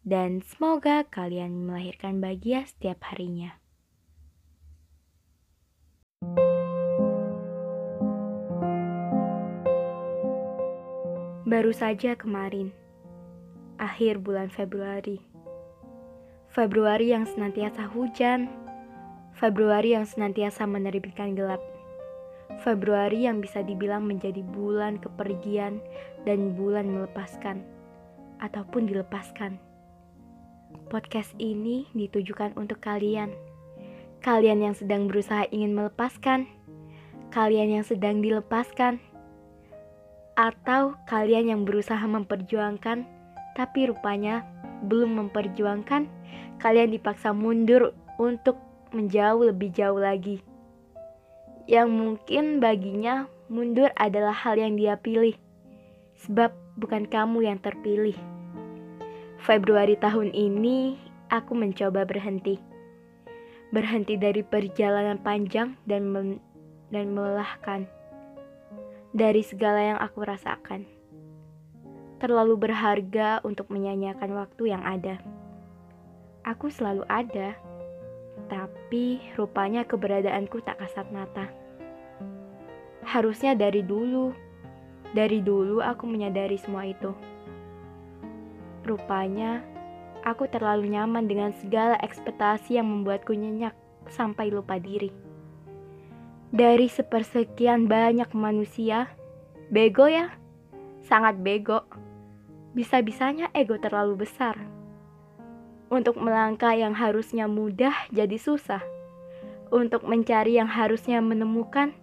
dan semoga kalian melahirkan bahagia setiap harinya. Baru saja kemarin, akhir bulan Februari. Februari yang senantiasa hujan, Februari yang senantiasa menerbitkan gelap. Februari yang bisa dibilang menjadi bulan kepergian dan bulan melepaskan ataupun dilepaskan. Podcast ini ditujukan untuk kalian. Kalian yang sedang berusaha ingin melepaskan, kalian yang sedang dilepaskan, atau kalian yang berusaha memperjuangkan tapi rupanya belum memperjuangkan, kalian dipaksa mundur untuk menjauh lebih jauh lagi yang mungkin baginya mundur adalah hal yang dia pilih, sebab bukan kamu yang terpilih. Februari tahun ini, aku mencoba berhenti, berhenti dari perjalanan panjang dan dan melelahkan dari segala yang aku rasakan. Terlalu berharga untuk menyanyiakan waktu yang ada. Aku selalu ada tapi rupanya keberadaanku tak kasat mata. Harusnya dari dulu, dari dulu aku menyadari semua itu. Rupanya aku terlalu nyaman dengan segala ekspektasi yang membuatku nyenyak sampai lupa diri. Dari sepersekian banyak manusia, bego ya, sangat bego. Bisa-bisanya ego terlalu besar untuk melangkah yang harusnya mudah jadi susah. Untuk mencari yang harusnya menemukan,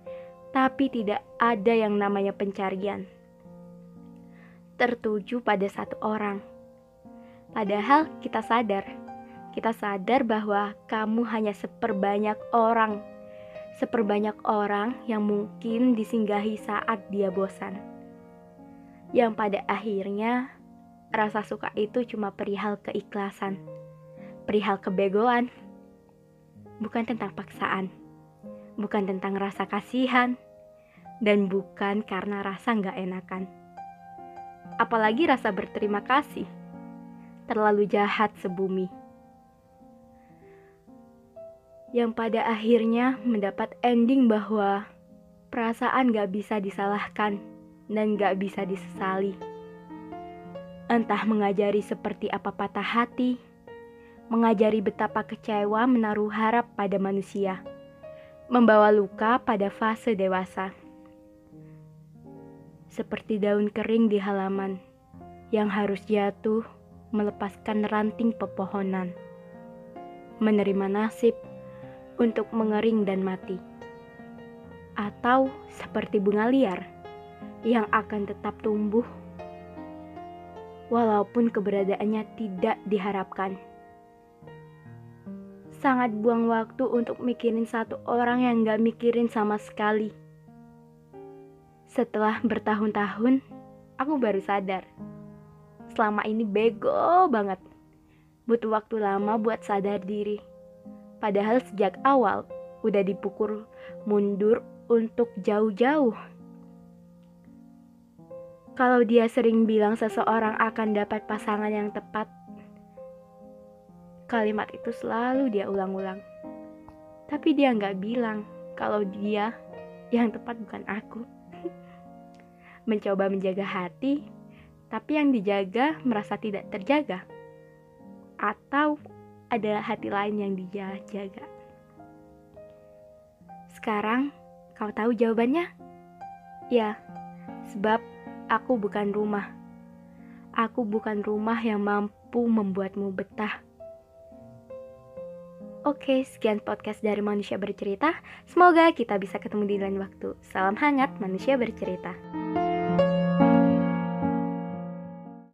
tapi tidak ada yang namanya pencarian. Tertuju pada satu orang. Padahal kita sadar, kita sadar bahwa kamu hanya seperbanyak orang, seperbanyak orang yang mungkin disinggahi saat dia bosan. Yang pada akhirnya rasa suka itu cuma perihal keikhlasan. Perihal kebegoan, bukan tentang paksaan, bukan tentang rasa kasihan, dan bukan karena rasa nggak enakan. Apalagi rasa berterima kasih, terlalu jahat sebumi. Yang pada akhirnya mendapat ending bahwa perasaan gak bisa disalahkan dan gak bisa disesali. Entah mengajari seperti apa patah hati, mengajari betapa kecewa menaruh harap pada manusia, membawa luka pada fase dewasa. Seperti daun kering di halaman yang harus jatuh melepaskan ranting pepohonan, menerima nasib untuk mengering dan mati, atau seperti bunga liar yang akan tetap tumbuh walaupun keberadaannya tidak diharapkan sangat buang waktu untuk mikirin satu orang yang gak mikirin sama sekali. Setelah bertahun-tahun, aku baru sadar. Selama ini bego banget. Butuh waktu lama buat sadar diri. Padahal sejak awal udah dipukul mundur untuk jauh-jauh. Kalau dia sering bilang seseorang akan dapat pasangan yang tepat, Kalimat itu selalu dia ulang-ulang. Tapi dia nggak bilang kalau dia yang tepat bukan aku. Mencoba menjaga hati, tapi yang dijaga merasa tidak terjaga. Atau ada hati lain yang dia jaga? Sekarang kau tahu jawabannya? Ya, sebab aku bukan rumah. Aku bukan rumah yang mampu membuatmu betah. Oke, sekian podcast dari Manusia Bercerita. Semoga kita bisa ketemu di lain waktu. Salam hangat, Manusia Bercerita.